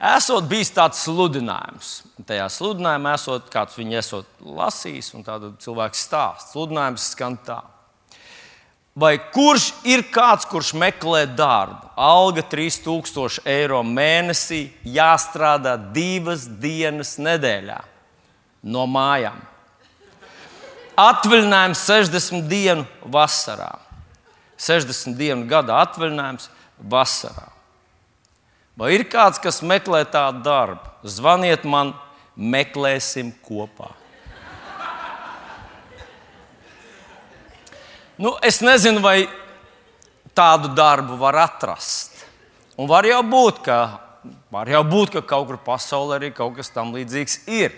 Esot bijis tāds sludinājums. Tajā sludinājumā esot kāds viņu esot lasījis, un tāda cilvēks stāsta. Sludinājums skan tā. Vai kurš ir kāds, kurš meklē darbu? Alga 3000 eiro mēnesī, jāstrādā divas dienas nedēļā no mājām. Atvaļinājums 60 dienu vasarā. 60 dienu gada atvaļinājums vasarā. Vai ir kāds, kas meklē tādu darbu? Zvaniet man, meklēsim kopā. Nu, es nezinu, vai tādu darbu var atrast. Un var jau būt, ka, jau būt, ka kaut kur pasaulē arī kaut kas tam līdzīgs ir.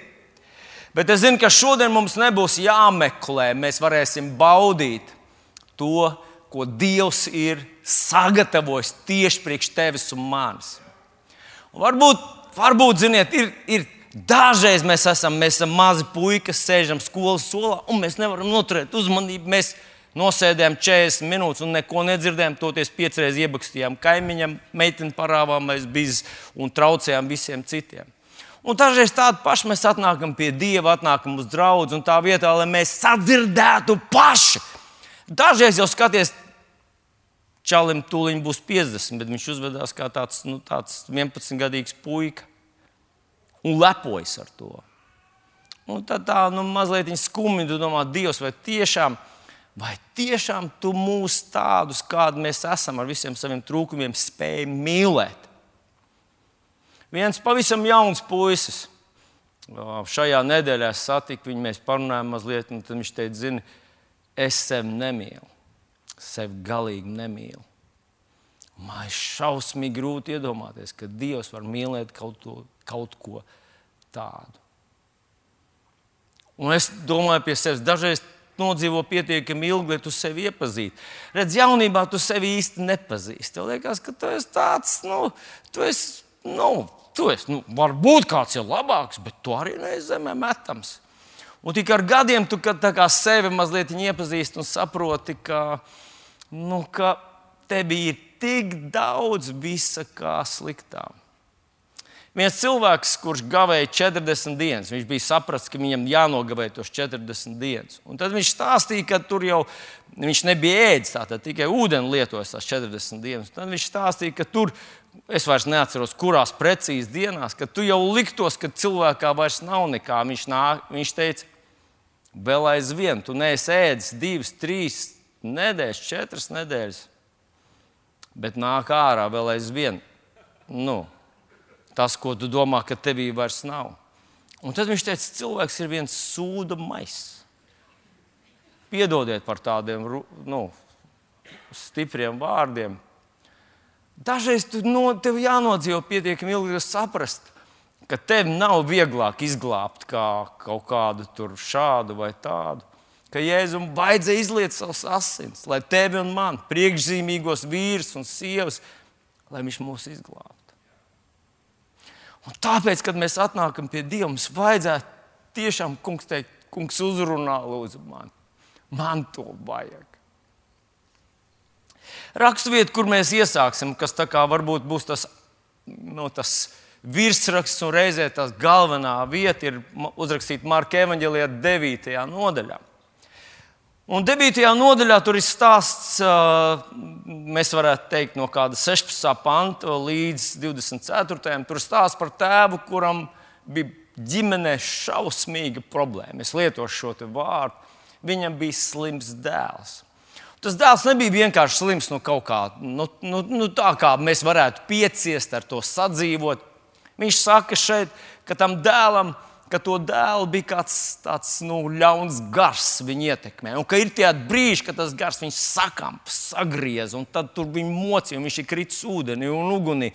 Bet es zinu, ka šodien mums nebūs jāmeklē. Mēs varēsim baudīt to, ko Dievs ir sagatavojis tieši priekš tevis un manis. Varbūt, varbūt ziniet, ir, ir dažreiz mēs esam, mēs esam mazi puiši, kas sēžam skolas solā, un mēs nevaram noturēt uzmanību. Mēs Nosēdējām 40 minūtes un neko nedzirdējām. Toties piecreiz iebakstījām kaimiņam, meiteni parāvāmies bizes un traucējām visiem citiem. Un dažreiz tādu pašu mēs atnākam pie Dieva, atnākam uz draugu, un tā vietā, lai mēs sadzirdētu paši. Dažreiz jau skaties, čalim tūlīt būs 50, bet viņš uzvedās kā tāds, nu, tāds 11-gadīgs puika un lepojas ar to. Un tad tā nu, mazliet skumji domā, Dievs, vai tiešām vai tiešām tu mūs tādus, kādi mēs esam, ar visiem saviem trūkumiem, spēj mīlēt? Viens pavisam jauns puisis. Šajā nedēļā satiku viņu, mēs parunājām mazliet, un viņš teica, zini, es sevi nemīlu. Sevi galīgi nemīlu. Man ir šausmīgi grūti iedomāties, ka Dievs var mīlēt kaut, to, kaut ko tādu. Un es domāju pie sevis, dažreiz nodzīvo pietiekami ilgi, lai tu sevi iepazītu. Redz, jaunībā tu sevi īsti nepazīsti. Tev liekas, ka tu esi tāds, nu, tu esi, nu, tu esi, nu, varbūt kāds ir labāks, bet tu arī neesi zemē metams. Un tikai ar gadiem tu kā sevi mazliet iepazīsti un saproti, ka, nu, ka tev ir tik daudz visa kā sliktām. Viens cilvēks, kurš gavēja 40 dienas, viņš bija sapratis, ka viņam jānogavē tos 40 dienas. Un tad viņš stāstīja, ka tur jau viņš nebija ēdis, tātad tikai ūdeni lietojis tās 40 dienas. Tad viņš stāstīja, ka tur, es vairs neatceros, kurās precīzi dienās, ka tu jau liktos, ka cilvēkā vairs nav nekā. Viņš, nāk, viņš teica, vēl aizvien, tu neesi ēdis divas, trīs nedēļas, četras nedēļas, bet nāk ārā vēl aizvien. Nu, tas, ko tu domā, ka tevī vairs nav. Un tad viņš teica, cilvēks ir viens sūda maiss. Piedodiet par tādiem nu, stipriem vārdiem. Dažreiz tu, no, tev jānodzīvo pietiekami ilgi, lai saprastu, ka tev nav vieglāk izglābt kā kaut kādu šādu vai tādu. Ka Jēzum vajadzēja izliet savus asins, lai tevi un man, priekšzīmīgos vīrus un sievas, lai viņš mūs izglābtu. Un tāpēc, kad mēs atnākam pie Dieva, mums vajadzētu tiešām, kungs, teikt, kungs uzrunā, lūdzu, man. Man to vajag. Raksturvieta, kur mēs iesāksim, kas tā varbūt būs tas, no, tas virsraksts un reizē tās galvenā vieta, ir uzrakstīta Marka Evanģelijā 9. nodaļā. Un 9. nodaļā tur ir stāsts, mēs varētu teikt, no kāda 16. panta līdz 24. Tur stāsts par tēvu, kuram bija ģimenē šausmīga problēma. Es lietošu šo vārdu. Viņam bija slims dēls. Tas dēls nebija vienkārši slims no kaut kā, nu, nu, nu, tā kā mēs varētu pieciest ar to sadzīvot. Viņš saka šeit, ka tam dēlam ir ka to dēlu bija kāds tāds nu, ļauns gars viņa ietekmē. Un ka ir tie brīži, kad tas gars viņu sakāp, sagriez, un tad tur viņa mocīja, un viņš ir kritis ūdenī un ugunī.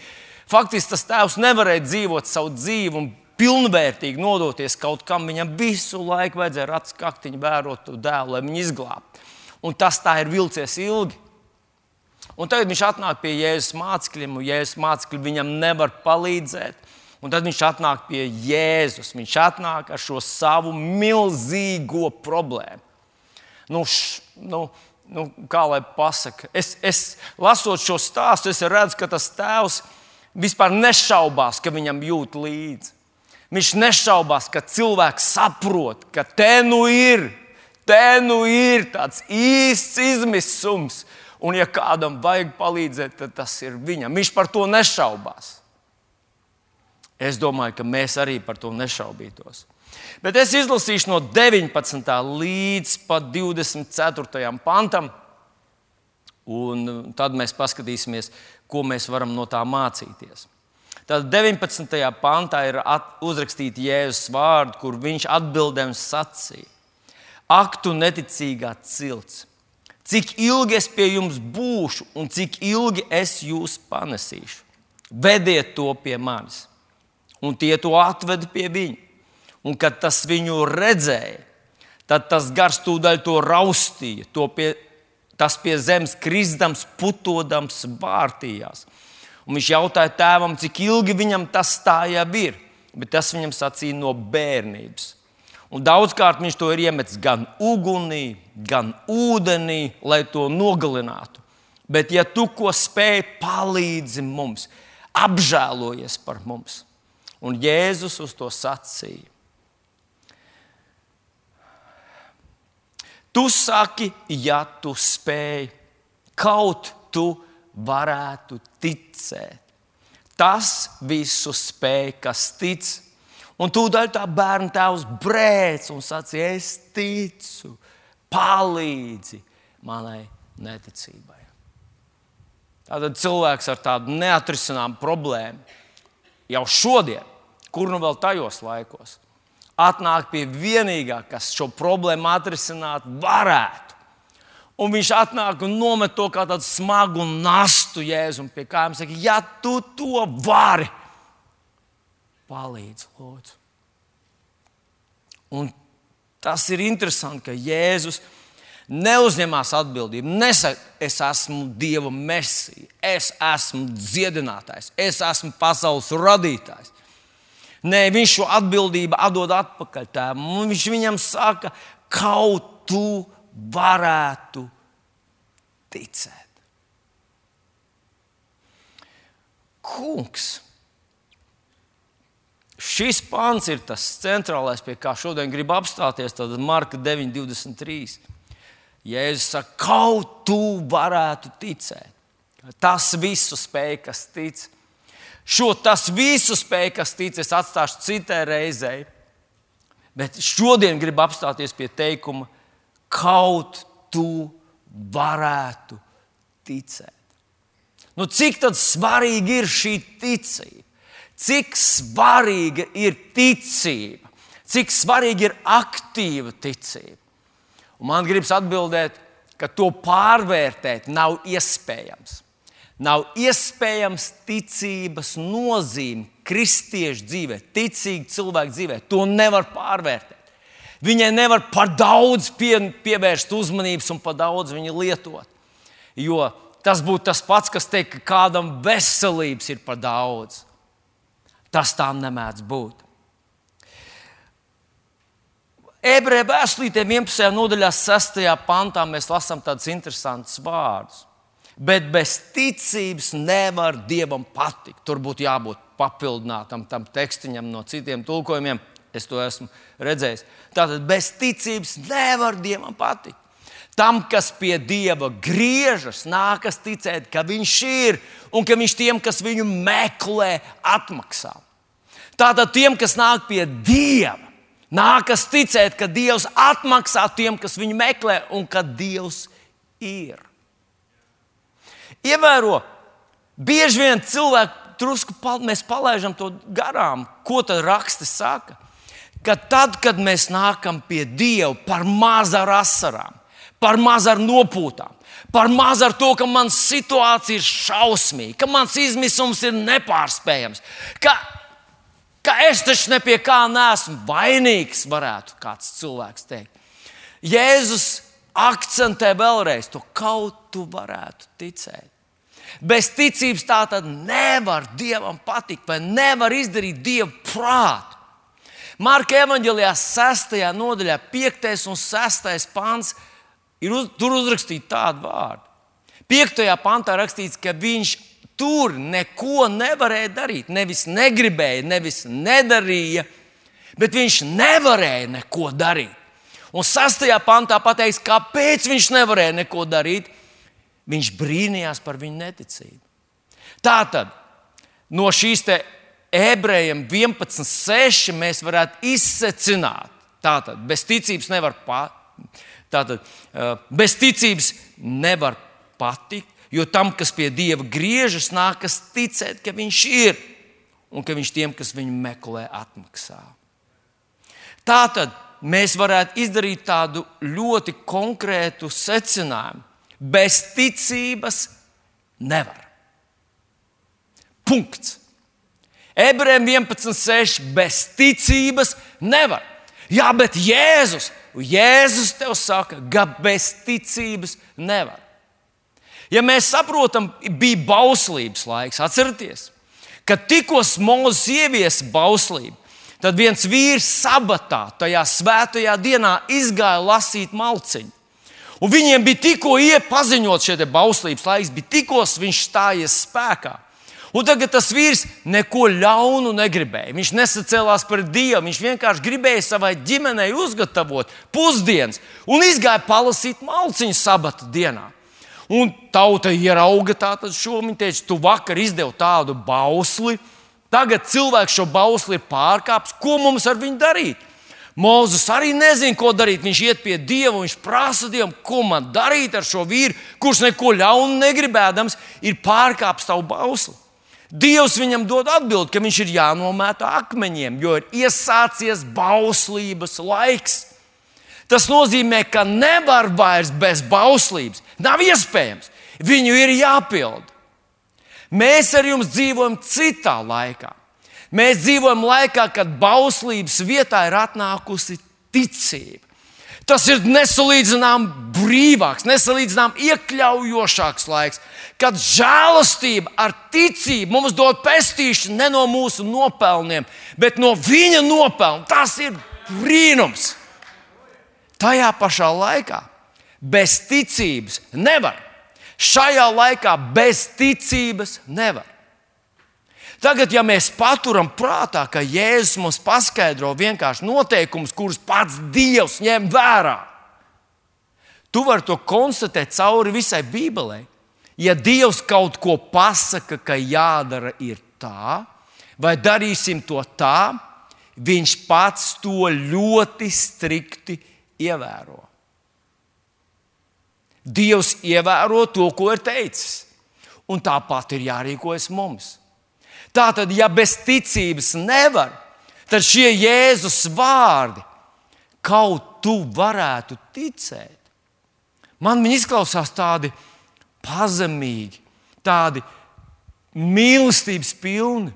Faktiski tas tēvs nevarēja dzīvot savu dzīvi un pilnvērtīgi nodoties kaut kam. Viņam visu laiku vajadzēja rats kaktiņu vērot to dēlu, lai viņu izglābtu. Un tas tā ir vilcies ilgi. Un tagad viņš atnāk pie Jēzus mācekļiem, un Jēzus mācekļi viņam nevar palīdzēt. Un tad viņš atnāk pie Jēzus. Viņš atnāk ar šo savu milzīgo problēmu. Nu, š, nu, nu, kā lai pasakā, es, es lasot šo stāstu, es redzu, ka tas tēvs vispār nešaubās, ka viņam jūt līdzi. Viņš nešaubās, ka cilvēks saprot, ka te nu ir, te nu ir tāds īsts izmisums. Un, ja kādam vajag palīdzēt, tad tas ir viņam. Viņš par to nešaubās. Es domāju, ka mēs arī par to nešaubītos. Bet es izlasīšu no 19. līdz 24. pantam, un tad mēs paskatīsimies, ko mēs varam no tā mācīties. Tad 19. pantā ir uzrakstīti Jēzus vārdi, kur viņš atbildēja un sacīja: Ak, tu neticīgā cilts! Cik ilgi es pie jums būšu un cik ilgi es jūs panesīšu? Vediet to pie manis. Un tie to atveda pie viņa. Un kad tas viņu redzēja, tad tas gars tūdaļ to raustīja, to pie, tas pie zemes kristams, putodams, vārtījās. Un viņš jautāja tēvam, cik ilgi viņam tas tā jau ir. Bet tas viņam sacīja no bērnības. Un daudzkārt viņš to ir iemetis gan ugunī, gan ūdenī, lai to nogalinātu. Bet, ja tu ko spēj, palīdzi mums, apžēlojies par mums. Un Jēzus uz to sacīja. Tu saki, ja tu spēj, kaut tu varētu ticēt. Tas visu spēj, kas tic. Un tūdaļ tā bērna tēvs brēc un sacīja, es ticu, palīdzi manai neticībai. Tātad cilvēks ar tādu neatrisināmu problēmu jau šodien, kur nu vēl tajos laikos, atnāk pie vienīgā, kas šo problēmu atrisināt varētu. Un viņš atnāk un nomet to kā tādu smagu nastu jēzum pie kājām. Saka, ja tu to vari, palīdzi, lūdzu. Un tas ir interesanti, ka Jēzus neuzņemās atbildību. Nesaka, es esmu Dieva mesija, es esmu dziedinātājs, es esmu pasaules radītājs. Nē, viņš šo atbildību atdod atpakaļ tēvam. Viņš viņam saka, kaut tu varētu ticēt. Kungs, šis pāns ir tas centrālais, pie kā šodien grib apstāties. Tad Marka 9,23. Jēzus saka, kaut tu varētu ticēt. Tas visu spēj, kas tic. Šo tas visu spēj, kas tic, es atstāšu citai reizei. Bet šodien gribu apstāties pie teikuma, kaut tu varētu ticēt. Nu, cik svarīga ir šī ticība? Cik svarīga ir ticība? Cik svarīga ir aktīva ticība? Un man gribas atbildēt, ka to pārvērtēt nav iespējams. Nav iespējams ticības nozīme kristiešu dzīvē, ticīga cilvēka dzīvē. To nevar pārvērtēt. Viņai nevar par daudz pie, pievērst uzmanības un par daudz viņu lietot. Jo tas būtu tas pats, kas teikt, ka kādam veselības ir par daudz. Tas tā nemēdz būt. Ebreju vēstulītē 11. nodaļā, 6. pantā mēs lasām tādus interesantus vārdus. Bet bez ticības nevar dievam patikt. Tur būtu jābūt papildinātam tam tekstiņam no citiem tulkojumiem. Es to esmu redzējis. Tātad bez ticības nevar dievam patikt. Tam, kas pie dieva griežas, nākas ticēt, ka viņš ir un ka viņš tiem, kas viņu meklē, atmaksā. Tātad tiem, kas nāk pie dieva, nākas ticēt, ka dievs atmaksā tiem, kas viņu meklē, un ka dievs ir. Ievēro, bieži vien cilvēki drusku mēs palaidām to garām, ko tad raksts saka ka tad, kad mēs nākam pie Dieva par maz ar asarām, par maz ar nopūtām, par maz ar to, ka mans situācija ir šausmīga, ka mans izmisums ir nepārspējams, ka, ka es taču ne pie kā neesmu vainīgs, varētu kāds cilvēks teikt. Jēzus akcentē vēlreiz to, kaut tu varētu ticēt. Bez ticības tā tad nevar Dievam patikt, vai nevar izdarīt Dievu prātu. Marka evanģēlijā 6. nodaļā, 5. un 6. pāns, ir uz, tur uzrakstīti tādi vārdi. 5. pantā rakstīts, ka viņš tur neko nevarēja darīt. Nevis negribēja, nevis nedarīja, bet viņš nevarēja neko darīt. Un sastajā pantā pateiks, kāpēc viņš nevarēja neko darīt. Viņš brīnījās par viņu neticību. Tātad no šīs ebrejiem 11.6 mēs varētu izsecināt, tātad bez ticības nevar, pa, tātad, bez ticības nevar patikt, jo tam, kas pie Dieva griežas, nākas ticēt, ka Viņš ir un ka Viņš tiem, kas viņu meklē, atmaksā. Tātad mēs varētu izdarīt tādu ļoti konkrētu secinājumu. Bez ticības nevar. Punkts. Ebrejiem 11.6. Bez ticības nevar. Jā, bet Jēzus, Jēzus tev saka, ka bez ticības nevar. Ja mēs saprotam, bija bauslības laiks, atcerieties, kad tikko Mozus ieviesa bauslību, tad viens vīrs sabatā, tajā svētajā dienā, izgāja lasīt malciņu. Un viņiem bija tikko iepaziņot šie bauslības laiks, bija tikko viņš stājies spēkā. Un tagad tas vīrs neko ļaunu negribēja. Viņš nesacēlās par Dievu. Viņš vienkārši gribēja savai ģimenei uzgatavot pusdienas un izgāja palasīt malciņu sabata dienā. Un tauta ierauga tādu šo. Viņa teica, tu vakar izdevi tādu bausli, tagad cilvēks šo bausli ir pārkāpis. Ko mums ar viņu darīt? Mozus arī nezina, ko darīt. Viņš iet pie Dieva, viņš prasa Dievam, ko man darīt ar šo vīru, kurš neko ļaunu negribēdams, ir pārkāpis savu bausli. Dievs viņam dod atbildi, ka viņš ir jānomēta akmeņiem, jo ir iesācies bauslības laiks. Tas nozīmē, ka nevar vairs bez bauslības. Nav iespējams. Viņu ir jāpild. Mēs ar jums dzīvojam citā laikā. Mēs dzīvojam laikā, kad bauslības vietā ir atnākusi ticība. Tas ir nesalīdzināms brīvāks, nesalīdzināms iekļaujošāks laiks, kad žēlastība ar ticību mums dod pestīšanu ne no mūsu nopelniem, bet no viņa nopelniem. Tas ir brīnums. Tajā pašā laikā bez ticības nevar. Šajā laikā bez ticības nevar. Tagad, ja mēs paturam prātā, ka Jēzus mums paskaidro vienkārši noteikumus, kurus pats Dievs ņem vērā, tu vari to konstatēt cauri visai Bībelē. Ja Dievs kaut ko pasaka, ka jādara ir tā, vai darīsim to tā, Viņš pats to ļoti strikti ievēro. Dievs ievēro to, ko ir teicis, un tāpat ir jārīkojas mums. Tātad, ja bez ticības nevar, tad šie Jēzus vārdi kaut tu varētu ticēt. Man viņi izklausās tādi pazemīgi, tādi mīlestības pilni,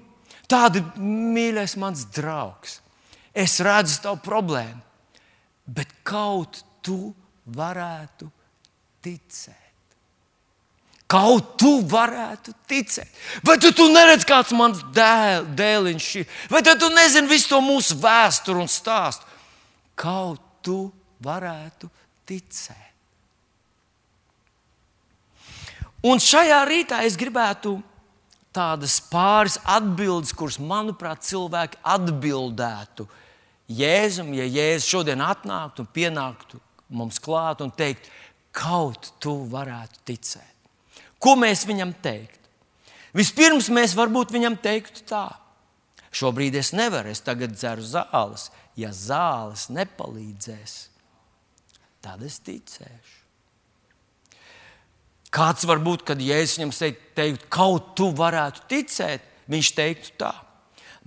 tādi mīļais mans draugs. Es redzu tavu problēmu, bet kaut tu varētu ticēt. Kaut tu varētu ticēt. Vai tu, tu neredzi, kāds mans dēl, dēliņš ir? Vai tu nezini visu to mūsu vēsturi un stāstu? Kaut tu varētu ticēt. Un šajā rītā es gribētu tādas pāris atbildes, kuras, manuprāt, cilvēki atbildētu Jēzum, ja Jēzus šodien atnāktu un pienāktu mums klāt un teikt, kaut tu varētu ticēt. Ko mēs viņam teiktu? Vispirms mēs varbūt viņam teiktu tā. Šobrīd es nevaru, es tagad dzeru zāles. Ja zāles nepalīdzēs, tad es ticēšu. Kāds var būt, kad Jēzus viņam teikt, kaut tu varētu ticēt, viņš teiktu tā.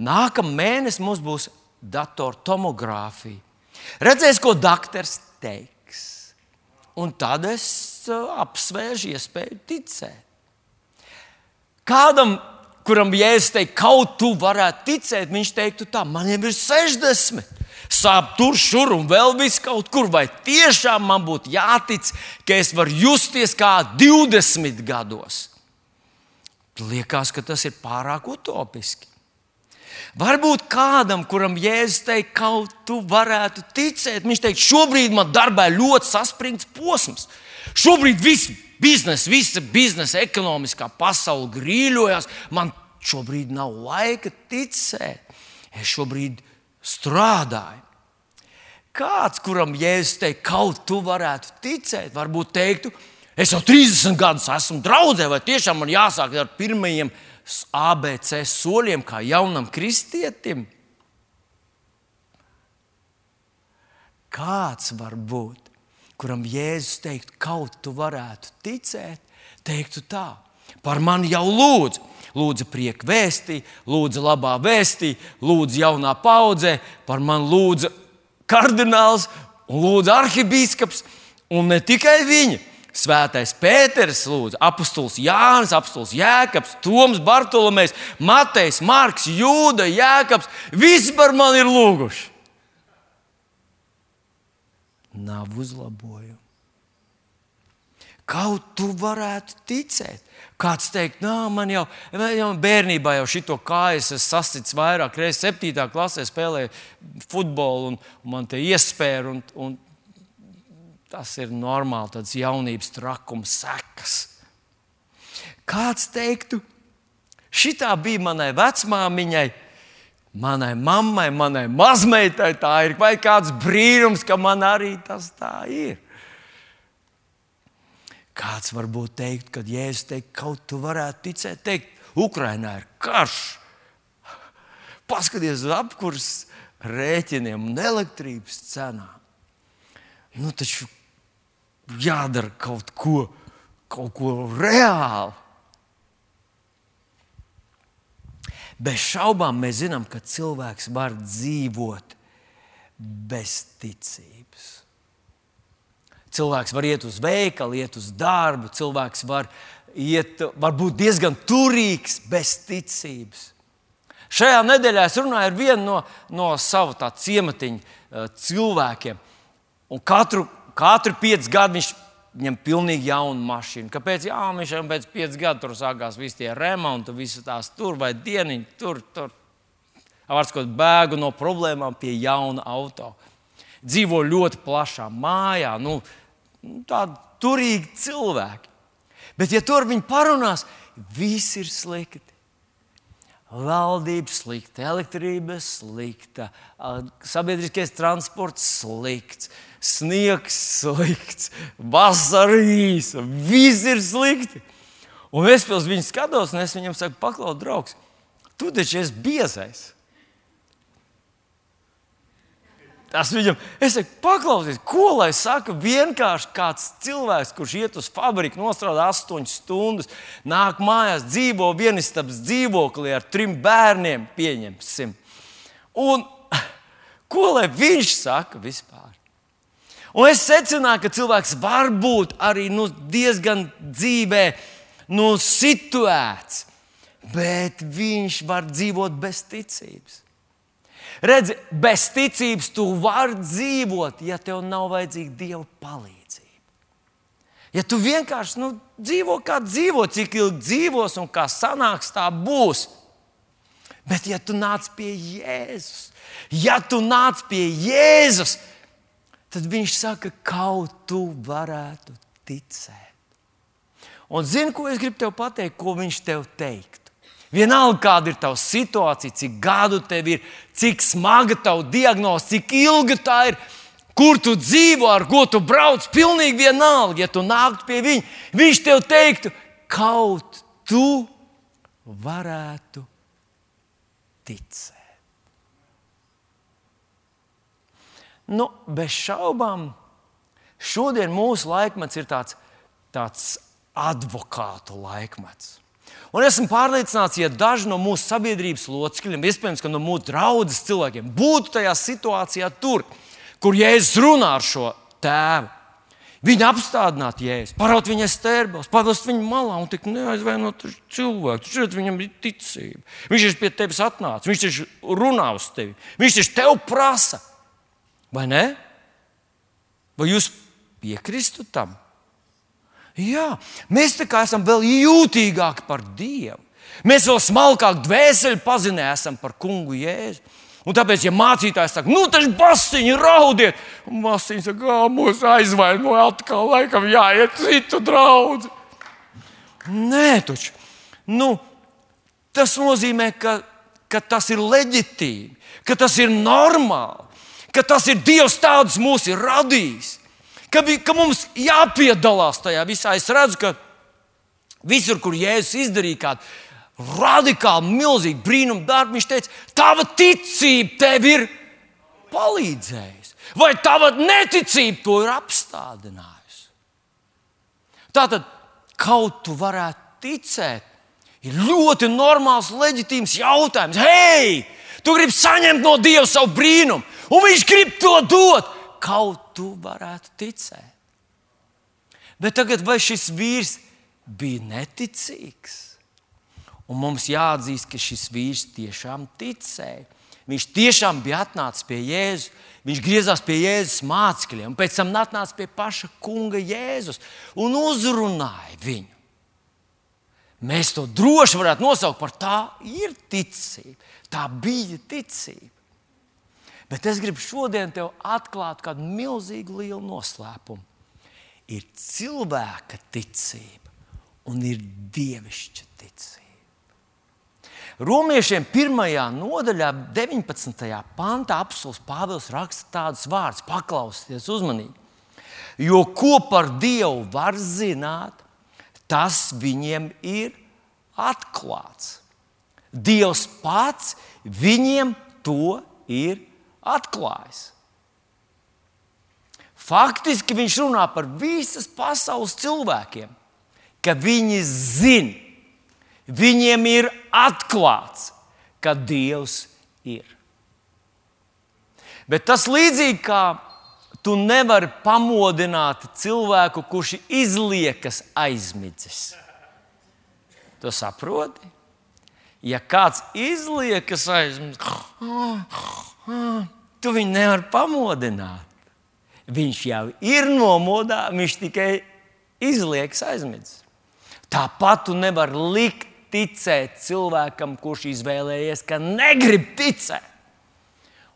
Nākamā mēnesī mums būs datortomogrāfija. Redzēs, ko doktors teiks. Un tad es uh, apsvēršu iespēju ticēt. Kādam, kuram Jēzus teikt, kaut tu varētu ticēt, viņš teiktu tā, man jau ir 60. Sāp tur, šur un vēl vis kaut kur. Vai tiešām man būtu jātic, ka es varu justies kā 20 gados? Liekas, ka tas ir pārāk utopiski. Varbūt kādam, kuram Jēzus teikt, kaut tu varētu ticēt, viņš teikt, šobrīd man darbā ļoti saspringts posms. Šobrīd viss biznesa, visa biznesa, ekonomiskā pasaule grīļojas. Man šobrīd nav laika ticēt. Es šobrīd strādāju. Kāds, kuram jēzus teikt, kaut tu varētu ticēt, varbūt teiktu, es jau 30 gadus esmu draudzē, vai tiešām man jāsāk ar pirmajiem ABC soļiem, kā jaunam kristietim? Kāds var būt, kuram Jēzus teikt, kaut tu varētu ticēt, teiktu tā, par mani jau lūdzu lūdza prieku vēstī, lūdza labā vēstī, lūdza jaunā paudzē, par mani lūdza kardināls un lūdza arhibīskaps. Un ne tikai viņa. Svētais Pēters, lūdzu, apustulis Jānis, apustulis Jēkabs, Toms, Bartolomejs, Matejs, Marks, Jūda, Jēkabs. Visi par mani ir lūguši. Nav uzlabojumu. Kaut tu varētu ticēt. Kāds teikt, nā, man jau, jau bērnībā jau šito kājas es sasprāstu vairāk reizes, septītā klasē spēlēju futbolu, un, un man te iespēja, un, un tas ir normāli, tāds jaunības trakums, sekas. Kāds teiktu, šitā bija manai vecmāmiņai, manai mammai, manai mazmeitai, tā ir vai kāds brīnums, ka man arī tas tā ir. Kāds varbūt teikt, kad Jēzus teikt, kaut tu varētu ticēt, teikt, Ukrainā ir karš. Paskaties uz apkurs rēķiniem un elektrības cenām. Nu, taču jādara kaut ko, kaut ko reāli. Bez šaubām mēs zinām, ka cilvēks var dzīvot bez ticības. Cilvēks var iet uz veikalu, iet uz darbu, cilvēks var, iet, var būt diezgan turīgs bez ticības. Šajā nedēļā es runāju ar vienu no, no savu ciematiņu uh, cilvēkiem. Un katru, katru piecu gadu viņš viņam pilnīgi jaunu mašīnu. Kāpēc? Jā, viņš jau pēc pieciem gadiem tur sākās visi tie remonti, visas tās tur vai dieniņi, tur, tur. Vārds, bēgu no problēmām pie jauna auto. Dzīvo ļoti plašā mājā. Nu, tādi turīgi cilvēki. Bet, ja tur viņi parunās, viss ir slikti. Valdība slikta, elektrība slikta, sabiedriskais transports slikts, sniegs slikts, vasara īsa, viss ir slikti. Un es pēc viņiem skatos, un es viņam saku, paklaus, draugs, tu taču esi biezais. Tas viņam, es saku, paklausies, ko lai saka vienkārši kāds cilvēks, kurš iet uz fabriku, nostrādā 8 stundas, nāk mājās, dzīvo vienistabas dzīvoklī ar trim bērniem, pieņemsim. Un ko lai viņš saka vispār? Un es secināju, ka cilvēks var būt arī nu, diezgan dzīvē nu, situēts, bet viņš var dzīvot bez ticības. Redzi, bez ticības tu vari dzīvot, ja tev nav vajadzīga Dieva palīdzība. Ja tu vienkārši nu, dzīvo kā dzīvo, cik ilgi dzīvos un kā sanāks, tā būs. Bet, ja tu nāc pie Jēzus, ja tu nāc pie Jēzus, tad viņš saka, kaut tu varētu ticēt. Un zini, ko es gribu tev pateikt, ko viņš tev teikt? Vienalga, kāda ir tava situācija, cik gadu tev ir, cik smaga tava diagnoze, cik ilga tā ir, kur tu dzīvo, ar ko tu brauc. Pilnīgi vienalga, ja tu nāktu pie viņa, viņš tev teiktu, kaut tu varētu ticēt. Nu, bez šaubām, šodien mūsu laikmets ir tāds, tāds advokātu laikmets. Un esmu pārliecināts, ja daži no mūsu sabiedrības locekļiem, iespējams, no mūsu draudzes cilvēkiem, būtu tajā situācijā, tur, kur Jēzus runā ar šo tēvu. Viņa apstādinātu jēzu, paraut viņai stērbos, pavest viņu malā un tik neaizvainot cilvēku. Tur redz, viņam ir ticība. Viņš ir pie tevis atnācis, viņš ir runā uz tevi, viņš ir tev prasa. Vai ne? Vai jūs piekristu tam? Jā, mēs tā kā esam vēl jūtīgāki par Dievu. Mēs vēl smalkāk dvēseli pazinām par kungu jēzu. Un tāpēc, ja mācītājs saka, nu, tas basiņi raudiet, un māsīņa saka, kā mūs aizvainoja, atkal laikam jāiet citu draugu. Nē, taču. Nu, tas nozīmē, ka, ka tas ir leģitīvi, ka tas ir normāli, ka tas ir Dievs tāds mūs ir radījis, ka, ka mums jāpiedalās tajā visā. Es redzu, ka visur, kur Jēzus izdarīja kādu radikāli milzīgu brīnumu darbu. Viņš teica, tava ticība tev ir palīdzējusi, vai tava neticība to ir apstādinājusi. Tātad, kaut tu varētu ticēt, ir ļoti normāls, leģitīms jautājums. Hei, tu gribi saņemt no Dieva savu brīnumu, un Viņš grib to dot. Kaut tu varētu ticēt. Bet tagad, vai šis vīrs bija neticīgs? Un mums jāatzīst, ka šis vīrs tiešām ticēja. Viņš tiešām bija atnācis pie Jēzus. Viņš griezās pie Jēzus mācekļiem, un pēc tam atnāca pie paša kunga Jēzus un uzrunāja viņu. Mēs to droši varētu nosaukt par tā ir ticība. Tā bija ticība. Bet es gribu šodien tev atklāt kādu milzīgu lielu noslēpumu. Ir cilvēka ticība un ir dievišķa ticība. Romiešiem pirmajā nodaļā, 19. pantā, apelsīns Pāvils raksta tādus vārdus, paklausieties uzmanīgi. Jo ko par Dievu var zināt, tas viņiem ir atklāts. Dievs pats viņiem to ir atklājis. Faktiski viņš runā par visas pasaules cilvēkiem, ka viņi zina, Viņiem ir atklāts, ka Dievs ir. Bet tas līdzīgi kā tu nevari pamodināt cilvēku, kurš izliekas aizmidzis. Tu saproti? Ja kāds izliekas aizmidzis, tu viņu nevari pamodināt. Viņš jau ir nomodā, viņš tikai izliekas aizmidzis. Tāpat tu nevari likt ticēt cilvēkam, kurš izvēlējies, ka negrib ticēt.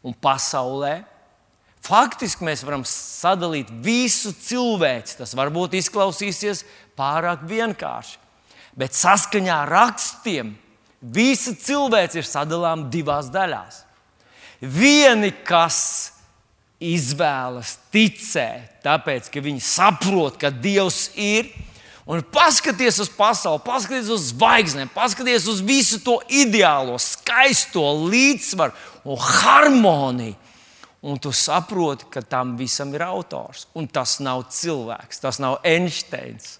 Un pasaulē faktiski mēs varam sadalīt visu cilvēci. Tas varbūt izklausīsies pārāk vienkārši. Bet saskaņā ar rakstiem visa cilvēce ir sadalāma divās daļās. Vieni, kas izvēlas ticēt, tāpēc ka viņi saprot, ka Dievs ir, Un paskaties uz pasauli, paskaties uz zvaigznēm, paskaties uz visu to ideālo, skaisto līdzsvaru un harmoniju. Un tu saproti, ka tam visam ir autors. Un tas nav cilvēks, tas nav Einsteins.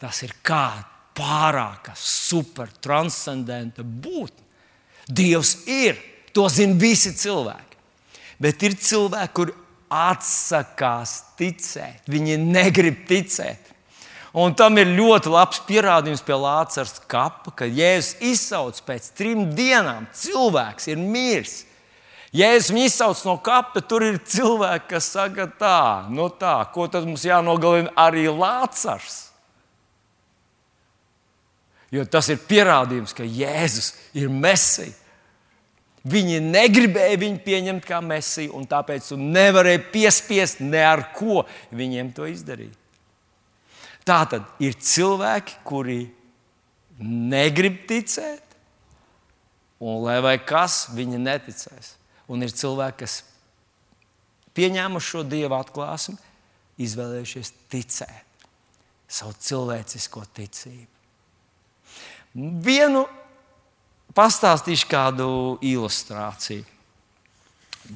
Tas ir kāda pārāka, super, transcendenta būtne. Dievs ir, to zina visi cilvēki. Bet ir cilvēki, kuri atsakās ticēt, viņi negrib ticēt. Un tam ir ļoti labs pierādījums pie Lācis kapa, ka Jēzus izsauc pēc trim dienām. Cilvēks ir miris. Jēzus viņu izsauc no kapa, tur ir cilvēki, kas saka, tā, nu tā, ko tad mums jānogalina arī Lācis. Jo tas ir pierādījums, ka Jēzus ir mesija. Viņi negribēja viņu pieņemt kā mesiju, un tāpēc nevarēja piespiest ne ar ko viņiem to izdarīt. Tā tad ir cilvēki, kuri negrib ticēt, un lai vai kas, viņi neticēs. Un ir cilvēki, kas pieņēmuši šo dievu atklāsmi, izvēlējušies ticēt savu cilvēcisko ticību. Vienu pastāstīšu kādu ilustrāciju.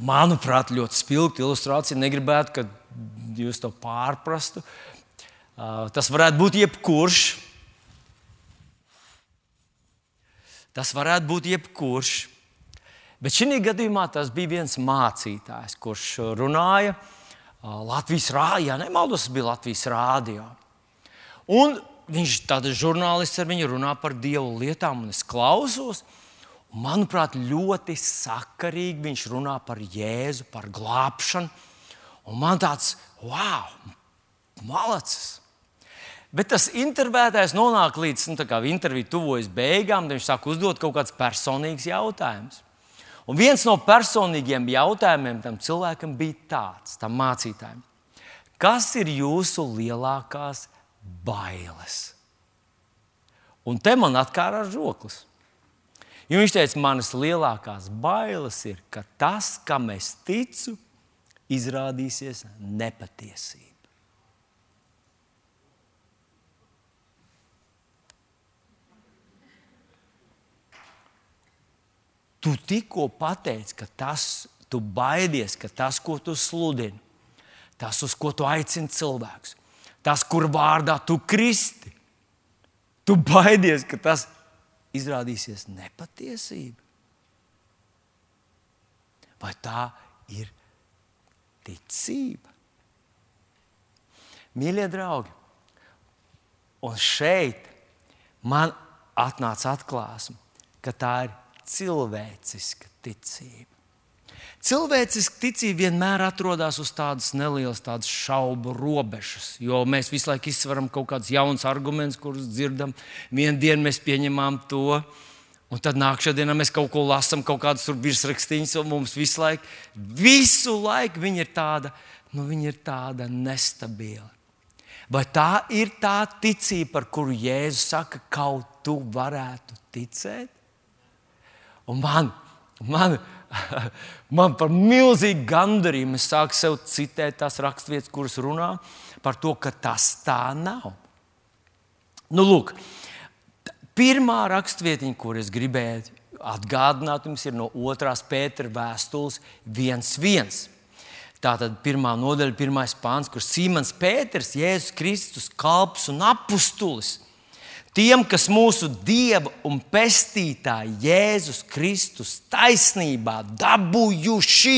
Manuprāt, ļoti spilgta ilustrācija. Negribētu, ka jūs to pārprastu. Uh, tas varētu būt jebkurš. Tas varētu būt jebkurš. Bet šī gadījumā tas bija viens mācītājs, kurš runāja uh, Latvijas rādio. Ja nemaldos, tas bija Latvijas rādio. Un viņš tāds žurnālists ar viņu runā par dievu lietām, un es klausos. Un, manuprāt, ļoti sakarīgi viņš runā par Jēzu, par glābšanu. Un man tāds, wow, malacis! Bet tas intervētājs nonāk līdz nu, interviju tuvojas beigām, tad viņš sāk uzdot kaut kādus personīgus jautājumus. Un viens no personīgiem jautājumiem tam cilvēkam bija tāds, tam mācītājam, kas ir jūsu lielākās bailes? Un te man atkārā ar žoklis. Jo viņš teica, manas lielākās bailes ir, ka tas, kam es ticu, izrādīsies nepatiesība. Tu tikko pateici, ka tas, tu baidies, ka tas, ko tu sludini, tas, uz ko tu aicini cilvēkus, tas, kur vārdā tu kristi, tu baidies, ka tas izrādīsies nepatiesība. Vai tā ir ticība? Mīļie draugi, un šeit man atnāca atklāsme, ka tā ir cilvēciska ticība. Cilvēciska ticība vienmēr atrodas uz tādas nelielas tādas šaubu robežas, jo mēs visu laiku izsveram kaut kādus jaunus argumentus, kurus dzirdam. Vienu dienu mēs pieņemam to, un tad nākamā dienā mēs kaut ko lasām, kaut kādus virsrakstīņus, un mums visu laiku, visu laiku viņa ir tāda, nu, viņa ir tāda nestabila. Vai tā ir tā ticība, par kuru Jēzus saka, kaut tu varētu ticēt? Un man, man, man par milzīgu gandarījumu es sāku sev citēt tās raksturvietas, kuras runā par to, ka tas tā nav. Nu, lūk, pirmā raksturvietiņa, kur es gribēju atgādināt, jums ir no 2. Pētera vēstules 1.1. Tātad pirmā nodaļa, pirmais pāns, kur Simons Pēters, Jēzus Kristus, kalps un apustulis Tiem, kas mūsu Dieva un Pestītāja Jēzus Kristus taisnībā dabūjuši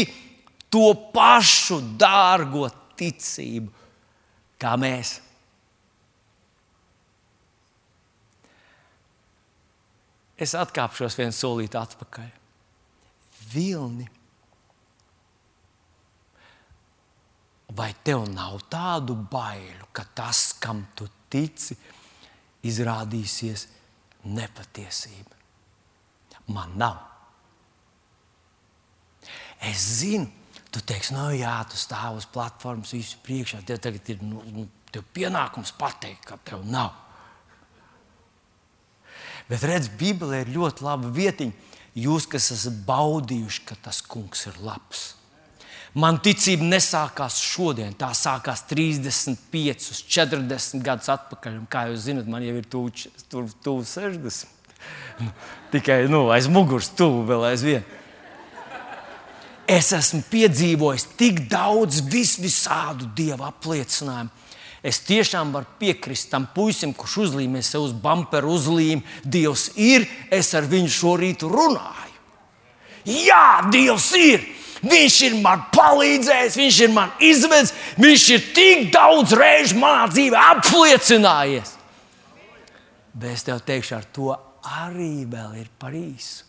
to pašu dārgo ticību, kā mēs. Es atkāpšos vienu solīti atpakaļ. Vilni. Vai tev nav tādu bailu, ka tas, kam tu tici, ir? Izrādīsies nepatiesība. Man nav. Es zinu, tu teiksi, no nu jā, tu stāv uz platformas, visu priekšā. Tev tagad ir nu, nu, tev pienākums pateikt, ka tev nav. Bet redziet, Bībelē ir ļoti laba vietiņa. Jūs, kas esat baudījuši, ka tas kungs ir labs. Man ticība nesākās šodien, tā sākās 35, 40 gadus atpakaļ. Un, kā jūs zinat, man jau ir tuvu tu, tu 60. Tikai nu, aiz muguras, tuvu vēl aizvien. Es esmu piedzīvojis tik daudz vis visādu dievu apliecinājumu. Es tiešām varu piekrist tam puisim, kurš uzlīmē sev uz bumperu uzlīmi. Dievs ir, es ar viņu šorīt runāju. Jā, Dievs ir! Viņš ir man palīdzējis, viņš ir man izvedis, viņš ir tik daudz reižu manā dzīvē apliecinājies. Bet es tev teikšu, ar to arī vēl ir par īsu.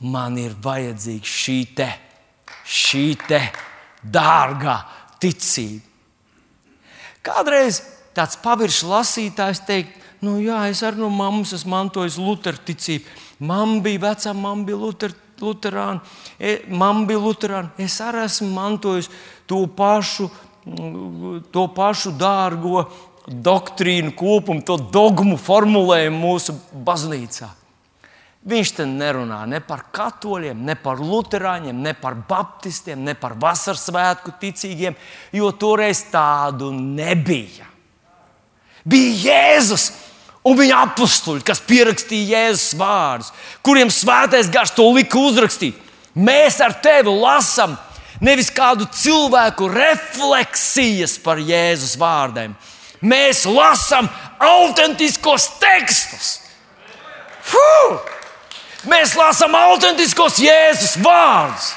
Man ir vajadzīga šī te, šī te dārgā ticība. Kādreiz tāds paviršs lasītājs teikt, nu jā, es arī no mammas esmu mantojis Lutera ticību. Mamma bija vecā, mamma bija Lutera Luterāni, e, man bija Luterāni. Es arī esmu mantojis to pašu, to pašu dārgo doktrīnu kopumu, to dogmu formulējumu mūsu baznīcā. Viņš te nerunā ne par katoļiem, ne par luterāņiem, ne par baptistiem, ne par vasaras svētku ticīgiem, jo toreiz tādu nebija. Bija Jēzus, un viņa apstuļi, kas pierakstīja Jēzus vārdus, kuriem svētais gars to lika uzrakstīt. Mēs ar tevi lasām nevis kādu cilvēku refleksijas par Jēzus vārdiem. Mēs lasām autentiskos tekstus. Fuh! Mēs lasām autentiskos Jēzus vārdus.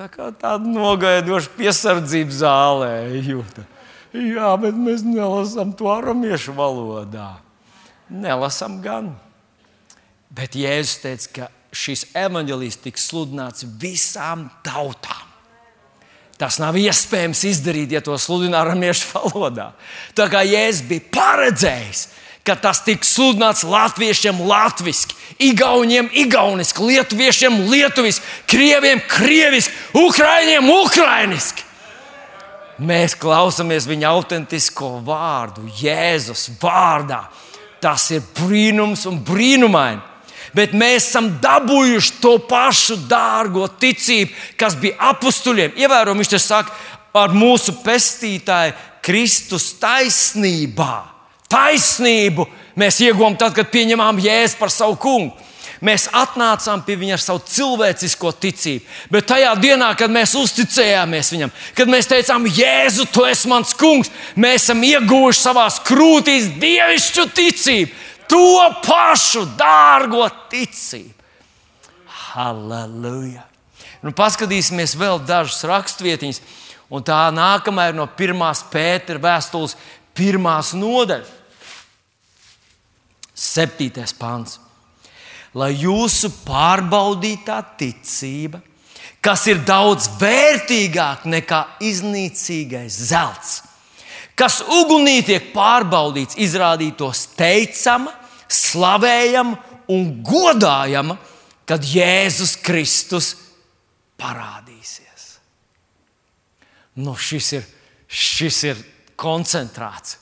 Tā kā tāda nogaidoša piesardzība zālē jūtas. Jā, bet mēs nelasām to aramiešu valodā. Nelasām gan. Bet Jēzus teica, ka šis evanģēlijs tiks sludināts visām tautām. Tas nav iespējams izdarīt, ja to sludina aramiešu valodā. Tā kā Jēzus bija paredzējis, ka tas tiks sludināts latviešiem latviešu, igauniem igauniski, lietuviešiem lietuviski, krieviem krieviski, ukraiņiem ukrainiski. Mēs klausāmies viņa autentisko vārdu, Jēzus vārdā. Tas ir brīnums un brīnumaini. Bet mēs esam dabūjuši to pašu dārgo ticību, kas bija apstuļiem. Ievērojami, viņš te saka, ar mūsu pestītāju Kristus taisnībā. Taisnību mēs iegūstam tad, kad pieņemam Jēzu par savu kungu. Mēs atnācām pie viņa ar savu cilvēcisko ticību. Bet tajā dienā, kad mēs uzticējāmies viņam, kad mēs teicām, Jēzu, tu esi mans kungs, mēs esam ieguvuši savā krūtīs dievišķu ticību, to pašu dārgo ticību. Halleluja! Nu, paskatīsimies vēl dažas rakstvietiņas, un tā nākamā ir no pirmās Pētera vēstules, pirmās nodaļas. Septītais pāns lai jūsu pārbaudītā ticība, kas ir daudz vērtīgāka nekā iznīcīgais zelts, kas ugunī tiek pārbaudīts, izrādītos teicama, slavējama un godājama, kad Jēzus Kristus parādīsies. Nu, šis, ir, šis ir koncentrāts.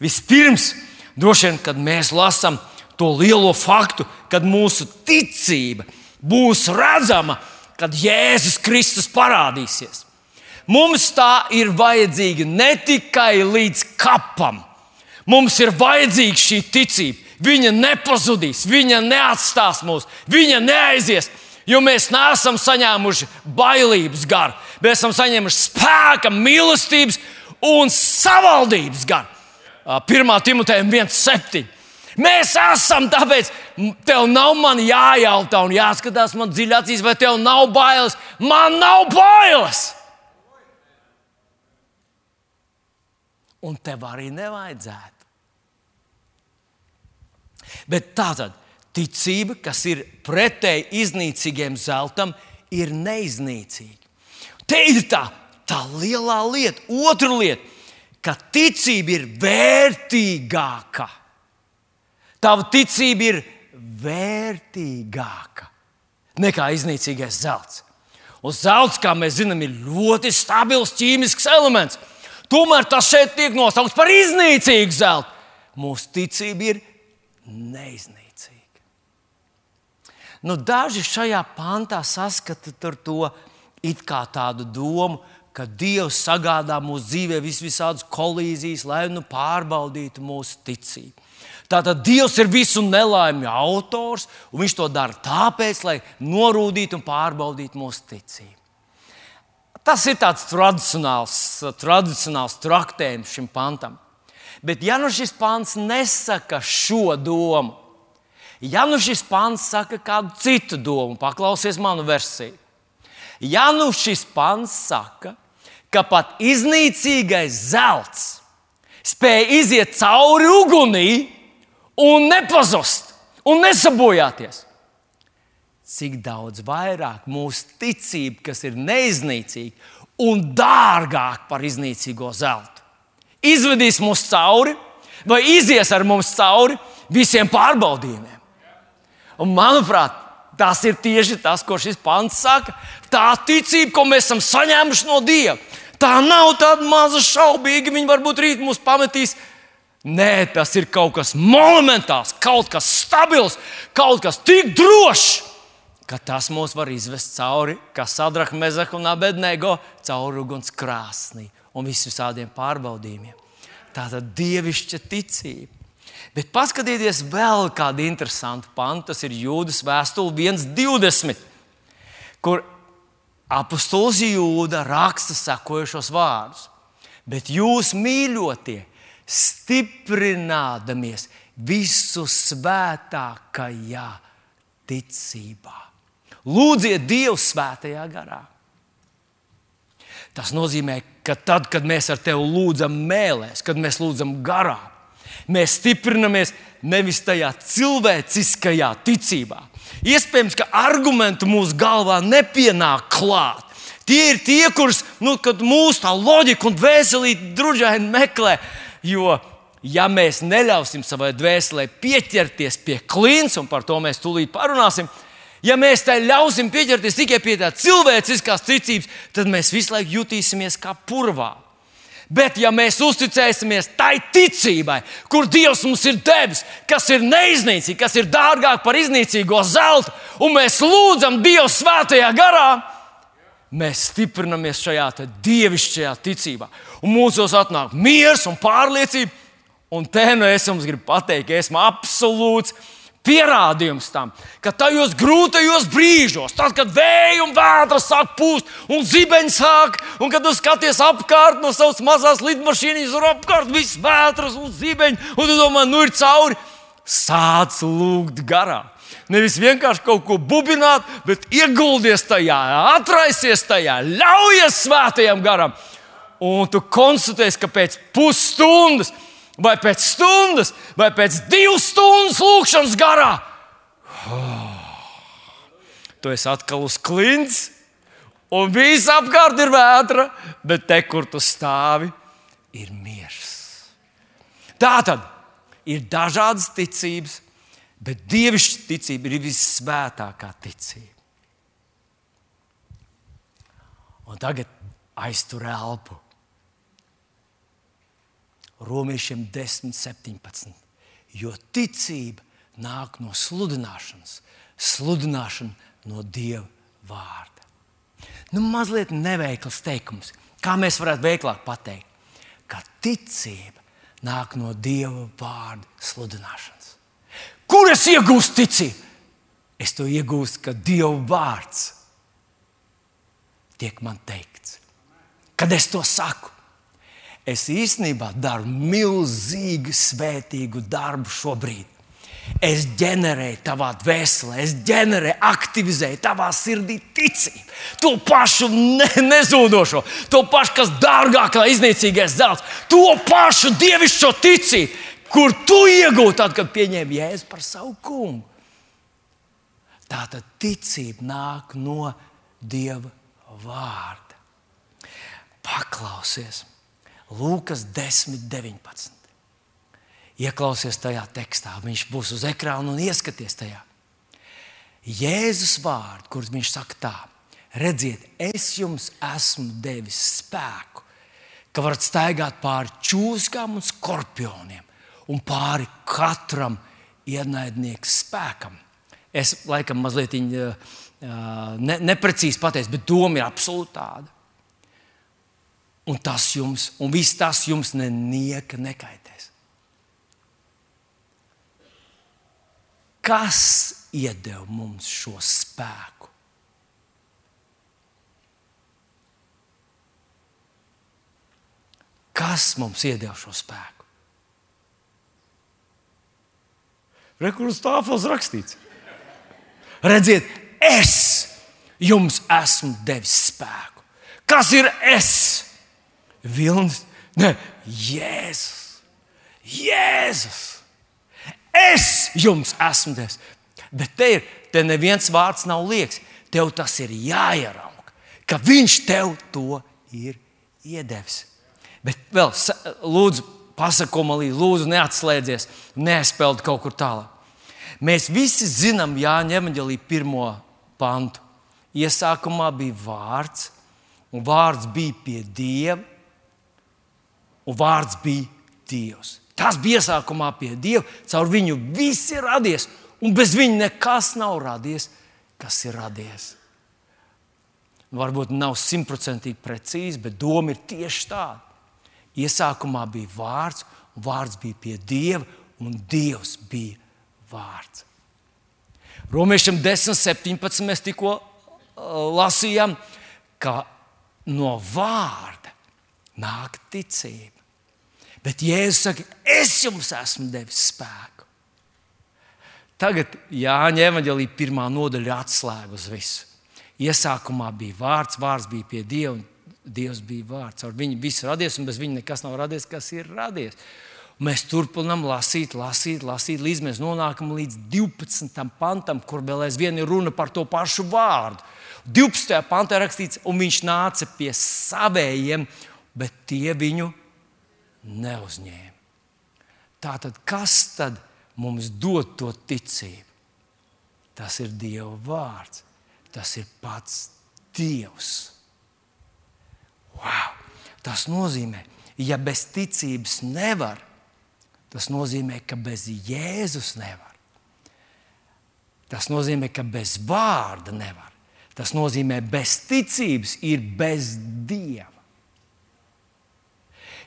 Vispirms, droši vien, kad mēs lasām to lielo faktu, kad mūsu ticība būs redzama, kad Jēzus Kristus parādīsies. Mums tā ir vajadzīga ne tikai līdz kapam. Mums ir vajadzīga šī ticība. Viņa nepazudīs, viņa neatstās mūs, viņa neaizies. Jo mēs neesam saņēmuši bailības garu, mēs esam saņēmuši spēka, mīlestības un savaldības garu. 1. Timotejam 1,7. Mēs esam, tāpēc tev nav jājautā un jāskatās man dziļi acīs, vai tev nav bailes. Man nav bailes! Un tev arī nevajadzētu. Bet tā tad ticība, kas ir pretēji iznīcīgiem zeltam, ir neiznīcīga. Te ir tā, tā lielā lieta, otra lieta, ka ticība ir vērtīgāka Tava ticība ir vērtīgāka nekā iznīcīgais zelts. Un zelts, kā mēs zinām, ir ļoti stabils ķīmisks elements. Tomēr tas šeit tiek nosaukts par iznīcīgu zeltu. Mūsu ticība ir neiznīcīga. Nu, daži šajā pantā saskata to it kā tādu domu, ka Dievs sagādā mūsu dzīvē vis visādas kolīzijas, lai nu pārbaudītu mūsu ticību. Tātad Dievs ir visu nelaimju autors, un Viņš to dara tāpēc, lai norūdītu un pārbaudītu mūsu ticību. Tas ir tāds tradicionāls, tradicionāls traktējums šim pantam. Bet, ja nu šis pants nesaka šo domu, ja nu šis pants saka kādu citu domu, paklausies manu versiju. Ja nu šis pants saka, ka pat iznīcīgais zelts spēja iziet cauri ugunī, un nepazust un nesabojāties. Cik daudz vairāk mūsu ticība, kas ir neiznīcīga un dārgāka par iznīcīgo zeltu, izvedīs mūs cauri vai izies ar mums cauri visiem pārbaudījumiem. Un, manuprāt, tas ir tieši tas, ko šis pants saka. Tā ticība, ko mēs esam saņēmuši no Dieva, tā nav tāda maza šaubīga. Viņa varbūt rīt mūs pametīs Nē, tas ir kaut kas monumentāls, kaut kas stabils, kaut kas tik drošs, ka tas mūs var izvest cauri, kā Sadraka, Mezaka un Abednego, cauri uguns krāsnī un visādiem pārbaudījumiem. Tā tad dievišķa ticība. Bet paskatieties vēl kādu interesantu pantu. Tas ir Jūdas vēstule 1,20, kur apustulis Jūda raksta sekojošos vārdus. Bet jūs mīļotie, stiprinādāmies visu svētākajā ticībā. Lūdziet Dievu svētajā garā. Tas nozīmē, ka tad, kad mēs ar tevi lūdzam mēlēs, kad mēs lūdzam garā, mēs stiprinamies nevis tajā cilvēciskajā ticībā. Iespējams, ka argumenti mūsu galvā nepienāk klāt. Tie ir tie, kurus nu, mūsu loģika un dvēselīte drudžaini meklē. Jo, ja mēs neļausim savai dvēselē pieķerties pie klints, un par to mēs tūlīt parunāsim, ja mēs tai ļausim pieķerties tikai pie tā cilvēciskās ticības, tad mēs visu laiku jutīsimies kā purvā. Bet, ja mēs uzticēsimies tai ticībai, kur Dievs mums ir devis, kas ir neiznīcīga, kas ir dārgāk par iznīcīgo zeltu, un mēs lūdzam Dievu svētajā garā, mēs stiprinamies šajā dievišķajā ticībā. Un mūsos atnāk miers un pārliecība. Un te nu es jums gribu pateikt, ka esmu absolūts pierādījums tam, ka tajos grūtajos brīžos, tad, kad vēja un vētras sāk pūst, un zibeņi sāk, un kad tu skaties apkārt no savas mazās lidmašīnas, tur apkārt viss vētras un zibeņi, un tu domā, nu ir cauri, sāc lūgt garā. Nevis vienkārši kaut ko bubināt, bet ieguldies tajā, atraisies tajā, ļaujies svētajam garam. Un tu konstatēsi, ka pēc pusstundas vai pēc stundas, vai pēc divu stundu lūkšanas garā. Oh, tu esi atkal uz klints, un viss apkārt ir vētra, bet te, kur tu stāvi, ir miers. Tā tad ir dažādas ticības, bet dievišķa ticība ir vissvētākā ticība. Un tagad aiztur elpu. Romiešiem 10, 17. Jo ticība nāk no sludināšanas, sludināšana no Dieva vārda. Nu, mazliet neveikls teikums, kā mēs varētu veiklāk pateikt, ka ticība nāk no Dieva vārda sludināšanas. Kur es iegūstu ticību? Es to iegūstu, ka Dieva vārds tiek man teikts. Kad es to saku, es īstenībā daru milzīgu svētīgu darbu šobrīd. Es ģenerēju tavā dvēselē, es ģenerēju, aktivizēju tavā sirdī ticību. To pašu ne, nezūdošo, to pašu, kas dārgāk kā iznīcīgais zelts, to pašu dievišķo ticību, kur tu iegūti tad, kad pieņēmi jēzu par savu kungu. Tā tad ticība nāk no Dieva vārda. Paklausies! Lūkas 10, 19. Ieklausies tajā tekstā, viņš būs uz ekrāna un ieskaties tajā. Jēzus vārdu, kurš viņš saka tā, redziet, es jums esmu devis spēku, ka varat staigāt pāri čūskām un skorpioniem un pāri katram ienaidnieku spēkam. Es laikam mazliet uh, ne, neprecīzi pateicu, bet doma ir absolūti tāda un tas jums, un viss tas jums nenieka nekaitēs. Kas iedeva mums šo spēku? Kas mums iedeva šo spēku? Rekurors tāfels rakstīts. Redziet, es jums esmu devis spēku. Kas ir es? Vilnis, ne, Jēzus, Jēzus. Es jums esmu devis. Bet te ir, te neviens vārds nav liekas. Tev tas ir jāierauga, ka viņš tev to ir iedevis. Bet vēl, lūdzu, pasako man līdzi, lūdzu, neatslēdzies, neaizpeld kaut kur tālāk. Mēs visi zinām Jāņa evanģelī pirmo pantu. Iesākumā bija vārds, un vārds bija pie Dieva, un vārds bija Dievs. Tas bija iesākumā pie Dieva, caur viņu viss ir radies, un bez viņa nekas nav radies, kas ir radies. Varbūt nav simtprocentīgi precīzi, bet doma ir tieši tāda. Iesākumā bija vārds, vārds bija pie Dieva, un Dievs bija vārds. Romiešiem 10, 17 mēs tikko uh, lasījām, ka no vārda nāk ticība. Bet Jēzus saka, es jums esmu devis spēku. Tagad Jāņa evanģēlī pirmā nodaļa atslēga uz visu. Iesākumā bija vārds, vārds bija pie Dieva, un Dievs bija vārds. Ar viņu viss radies, un bez viņa nekas nav radies, kas ir radies. Mēs turpinām lasīt, lasīt, lasīt, līdz mēs nonākam līdz 12. pantam, kur vēl aizvien ir runa par to pašu vārdu. 12. pantā rakstīts, un viņš nāca pie savējiem, bet tie viņu neuzņēma. Tātad, kas tad mums dod to ticību? Tas ir Dieva vārds, tas ir pats Dievs. Wow! Tas nozīmē, ja bez ticības nevar, tas nozīmē, ka bez Jēzus nevar. Tas nozīmē, ka bez vārda nevar. Tas nozīmē, ka bez ticības ir bez Dieva.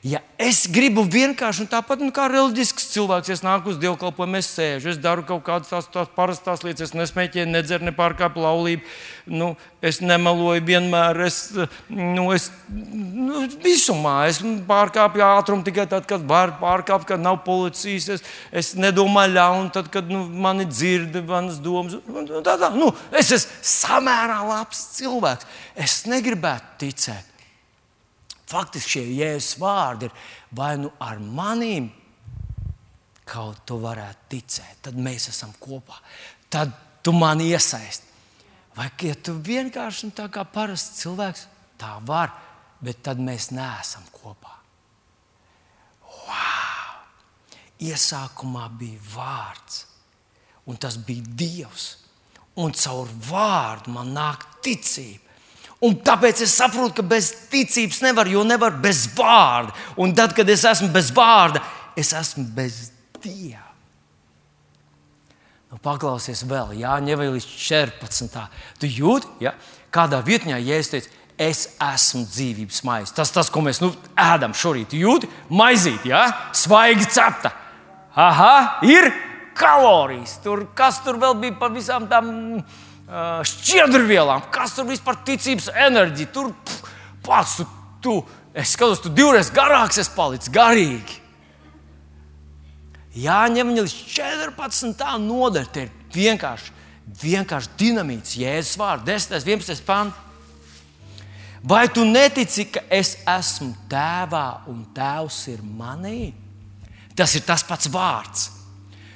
Ja es gribu vienkārši tāpat nu, kā reliģisks cilvēks, es nāku uz dievkalpojumu, es sēžu, es daru kaut kādas tās, tās parastās lietas, es nesmēķēju, nedzeru, nepārkāpu laulību, nu, es nemeloju vienmēr, es, nu, es nu, visumā es pārkāpju ātrumu tikai tad, kad var pārkāpt, kad nav policijas, es, es nedomāju ļaunu, tad, kad nu, mani dzird manas domas. Tā, tā, nu, es esmu samērā labs cilvēks. Es negribētu ticēt faktiski šie jēzus vārdi ir vai nu ar manīm, kaut tu varētu ticēt, tad mēs esam kopā. Tad tu man iesaisti. Vai ja tu vienkārši tā kā parasts cilvēks, tā var, bet tad mēs neesam kopā. Wow! Iesākumā bija vārds, un tas bija Dievs. Un caur vārdu man nāk ticība. Un tāpēc es saprotu, ka bez ticības nevar, jo nevar bez vārda. Un tad, kad es esmu bez vārda, es esmu bez Dieva. Nu, paklausies vēl, Jānis, līdz 14. Tu jūti, ja? kādā vietnē, ja es teicu, es esmu dzīvības maize. Tas, tas ko mēs nu, ēdam šorīt, jūti, maizīt, ja? svaigi cepta. Aha, ir kalorijas. Tur, kas tur vēl bija par visām tām šķiedrvielām, kas tur vispār ticības enerģija. Tur pf, pats tu, tu, es skatos, tu divreiz garāks esi palicis garīgi. Jāņem līdz 14. tā nodaļa. Tie ir vienkārši, vienkārši dinamīts, Jēzus vārds, 10. un 11. pants. Vai tu netici, ka es esmu tēvā un tēvs ir manī? Tas ir tas pats vārds,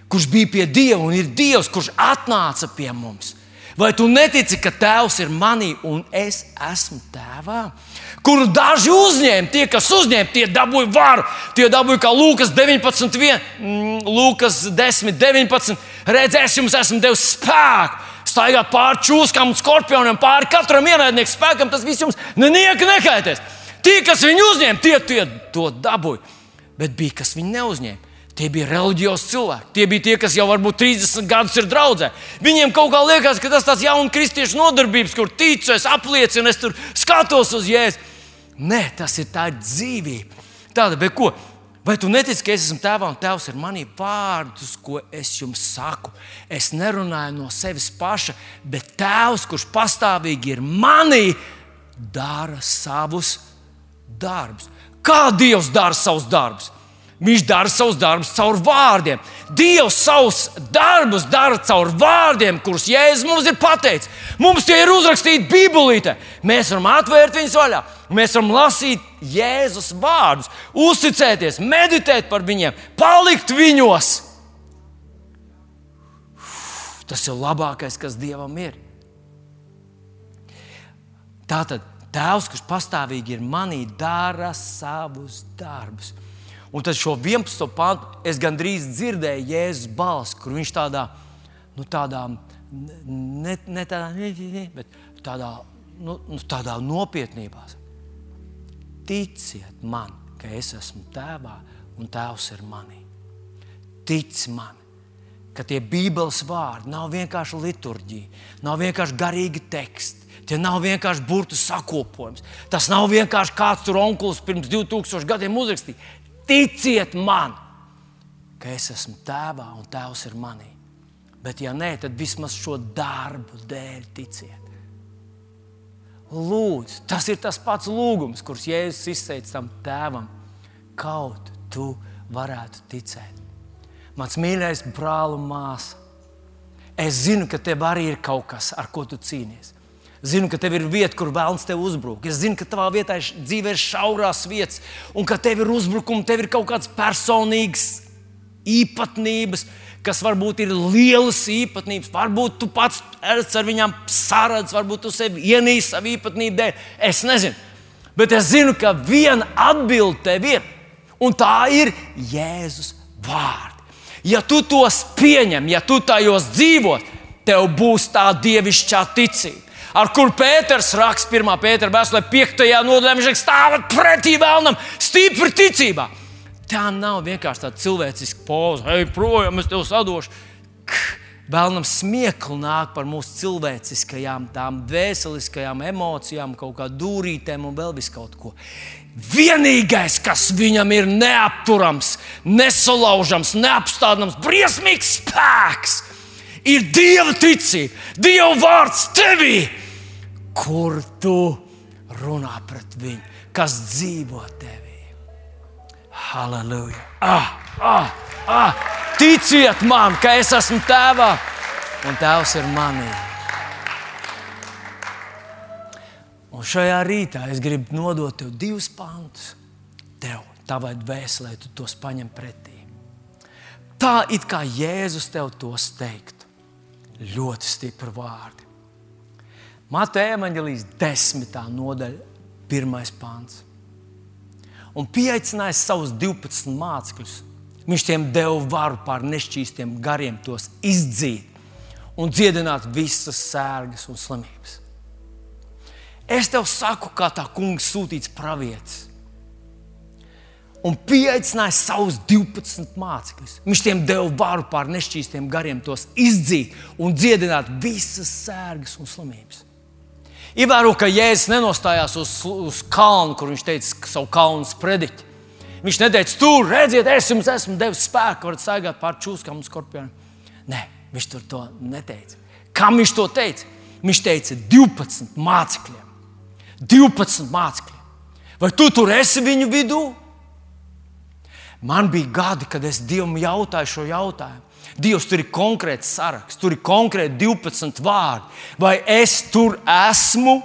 kurš bija pie Dieva un ir Dievs, kurš atnāca pie mums. Vai tu netici, ka tēvs ir manī un es esmu tēvā? Kuru daži uzņēma, tie, kas uzņēma, tie dabūja varu. Tie dabūja, kā Lūkas 19, 1, mm, Lūkas 10, 19. Redzēs, jums esmu devis spēku. Staigāt pāri čūskām un skorpioniem, pāri katram ienaidniekam spēkam, tas viss jums nenieka nekaitēs. Tie, kas viņu uzņēma, tie, tie to dabūja. Bet bija, kas viņu neuzņēma. Tie bija reliģiozi cilvēki. Tie bija tie, kas jau varbūt 30 gadus ir draudzē. Viņiem kaut kā liekas, ka tas ir tāds jauns kristiešu nodarbības, kur ticu, es apliecinu, es tur skatos uz jēzu. Nē, tas ir tā dzīvība. Tāda, bet ko? Vai tu netici, ka es esmu tēvā un tēvs ir manī vārdus, ko es jums saku? Es nerunāju no sevis paša, bet tēvs, kurš pastāvīgi ir manī, dara savus darbus. Kā Dievs dara savus darbus? Viņš dara savus darbus caur vārdiem. Dievs savus darbus dara caur vārdiem, kurus Jēzus mums ir pateicis. Mums tie ir uzrakstīti Bībelītē. Mēs varam atvērt viņus vaļā. Mēs varam lasīt Jēzus vārdus, uzticēties, meditēt par viņiem, palikt viņos. Tas ir labākais, kas Dievam ir. Tātad Tēvs, kurš pastāvīgi ir manī, dara savus darbus. Un tad šo 11. pantu es gandrīz dzirdēju Jēzus balsi, kur viņš tādā, nu, tādā, ne, ne tādā, ne, bet tādā, nu, nu, tādā nopietnībā. Ticiet man, ka es esmu tēvā un tēvs ir manī. Tic man, ka tie Bībeles vārdi nav vienkārši liturģija, nav vienkārši garīgi teksti. Tie nav vienkārši burbuļu sakopojums. Tas nav vienkārši kāds tur onkulis pirms 2000 gadiem uzrakstīja. Ticiet man, ka es esmu tēvā un tēvs ir manī. Bet, ja nē, tad vismaz šo darbu dēļ ticiet. Lūdzu, tas ir tas pats lūgums, kurš Jēzus izteica tam tēvam. Kaut tu varētu ticēt. Mans mīļais brāl un māsa, es zinu, ka tev arī ir kaut kas, ar ko tu cīnies. Zinu, ka tev ir vieta, kur vēlams tev uzbrukt. Es zinu, ka tavā vietā dzīvē ir šaurās vietas, un ka tev ir uzbrukumi, tev ir kaut kādas personīgas īpatnības, kas varbūt ir lielas īpatnības. Varbūt tu pats ar viņām sarādz, varbūt tu sevi ienīsti savu īpatnību dēļ. Es nezinu. Bet es zinu, ka viena atbilde tev ir, un tā ir Jēzus vārdi. Ja tu tos pieņem, ja tu tajos dzīvo, tev būs tā dievišķā ticība ar kur Pēters raksta 1. pētera vēstulē, 5. nodaļā, viņš stāvat pretī vēlnam, stipri ticībā. Tā nav vienkārši tāda cilvēciska poza, ej, projām, es tev sadošu. Vēlnam smieklu nāk par mūsu cilvēciskajām, tām dvēseliskajām emocijām, kaut kā dūrītēm un vēl vis kaut ko. Vienīgais, kas viņam ir neapturams, nesalaužams, neapstādāms, briesmīgs spēks, ir Dieva ticība, Dieva vārds tevī, kur tu runā pret viņu, kas dzīvo tevī. Halleluja! Ah, ah, ah. Ticiet man, ka es esmu tēvā un tēvs ir manī. Un šajā rītā es gribu nodot tev divus pantus. Tev, tavai dvēselē, tu tos paņem pretī. Tā it kā Jēzus tev tos teiktu. Ļoti stipri vārdi. Mateja evanģelijas desmitā nodaļa, pirmais pāns un pieaicinājis savus 12 mācekļus. Viņš tiem deva varu pār nešķīstiem gariem tos izdzīt un dziedināt visas sērgas un slimības. Es tev saku, kā tā kungs sūtīts pravietis. Un pieaicināja savus 12 mācekļus. Viņš tiem deva varu pār nešķīstiem gariem tos izdzīt un dziedināt visas sērgas un slimības. Ievēro, ka Jēzus nenostājās uz, uz kalnu, kur viņš teica savu kalnu sprediķi. Viņš neteica, tur redziet, es jums esmu devis spēku, varat staigāt pār čūskām un skorpioniem. Nē, viņš tur to neteica. Kam viņš to teica? Viņš teica 12 mācekļiem. 12 mācekļiem. Vai tu tur esi viņu vidū? Man bija gadi, kad es Dievam jautāju šo jautājumu. Dievs tur ir konkrēts saraksts, tur ir konkrēti 12 vārdi. Vai es tur esmu,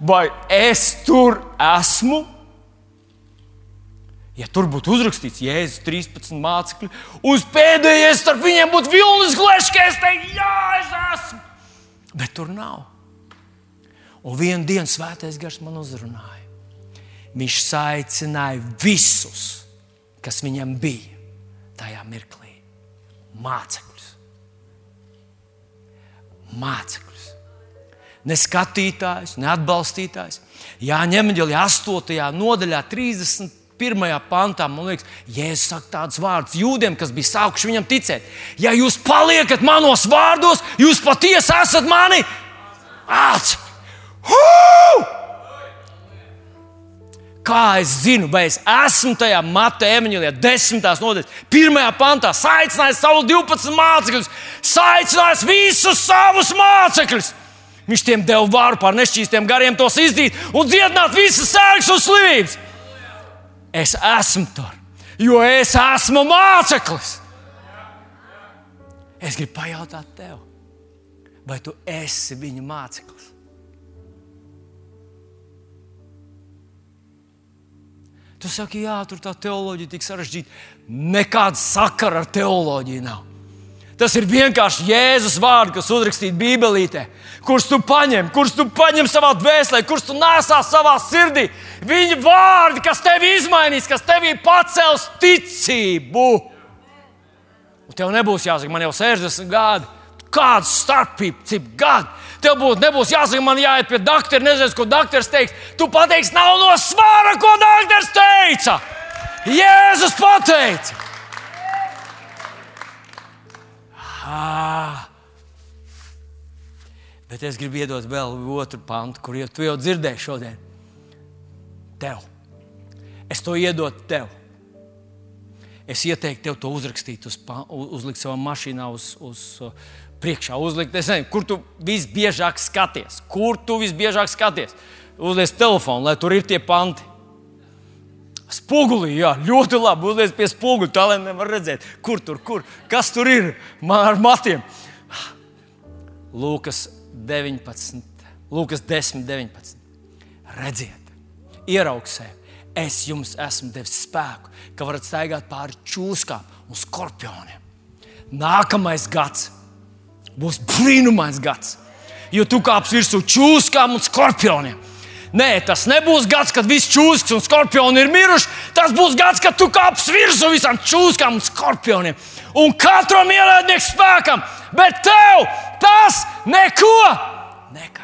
vai es tur esmu? Ja tur būtu uzrakstīts Jēzus 13 mācekļi, uz pēdējais starp viņiem būtu vilnis glezniecības, es teiktu, jā, es esmu. Bet tur nav. Un vienā dienā svētais gars man uzrunāja. Viņš aicināja visus, kas viņam bija tajā mirklī mācekļus. Mācekļus. Ne skatītājs, ne atbalstītājs. Jāņem ģeļi 8. nodaļā, 31. pantā, man liekas, Jēzus saka tādus vārdus jūdiem, kas bija sākuši viņam ticēt. Ja jūs paliekat manos vārdos, jūs patiesi esat mani mācekļi. Kā es zinu, vai es esmu tajā Mateja evanģēlijā, desmitās nodaļas, pirmajā pantā, saicinājis savus 12 mācekļus, saicinājis visus savus mācekļus. Viņš tiem deva vāru pār nešķīstiem gariem, tos izdīt un dziedināt visas sērgas un slimības. Es esmu tur, jo es esmu māceklis. Es gribu pajautāt tev, vai tu esi viņa māceklis? Tu saki, jā, tur tā teoloģija tik sarežģīta. Nekāda sakara ar teoloģiju nav. Tas ir vienkārši Jēzus vārds, kas uzrakstīts Bībelītē, kurus tu paņem, kurus tu paņem savā dvēselē, kurus tu nesā savā sirdī. Viņa vārdi, kas tevi izmainīs, kas tevī pacels ticību. Un tev nebūs jāsaka, man jau 60 gadi. Kāda starpība, cik gadi? Tev būtu nebūs jāsaka, man jāiet pie doktora, nezinu, ko doktors teiks. Tu pateiksi, nav no svāra, ko doktors teica. Jēzus pateica. Ah. Bet es gribu iedot vēl otru pantu, kur jau tu jau dzirdēji šodien. Tev. Es to iedodu tev. Es ieteiktu tev to uzrakstīt, uz, uzlikt savā mašīnā, uz, uz priekšā uzlikt. Es nezinu, kur tu visbiežāk skaties. Kur tu visbiežāk skaties? Uzliek telefonu, lai tur ir tie panti. Spogulī, jā, ļoti labi. Uzliek pie spoguļa, tā lai nevar redzēt, kur tur, kur, kas tur ir ar matiem. Lūkas 19. Lūkas 10, 19. Redziet, ieraugsēt, es jums esmu devis spēku, ka varat staigāt pāri čūskām un skorpioniem. Nākamais gads būs brīnumains gads, jo tu kāpsi virsū čūskām un skorpioniem. Nē, tas nebūs gads, kad viss čūskas un skorpioni ir miruši. Tas būs gads, kad tu kāpsi virsū visām čūskām un skorpioniem. Un katram ienaidniekam spēkam, bet tev tas neko nekā.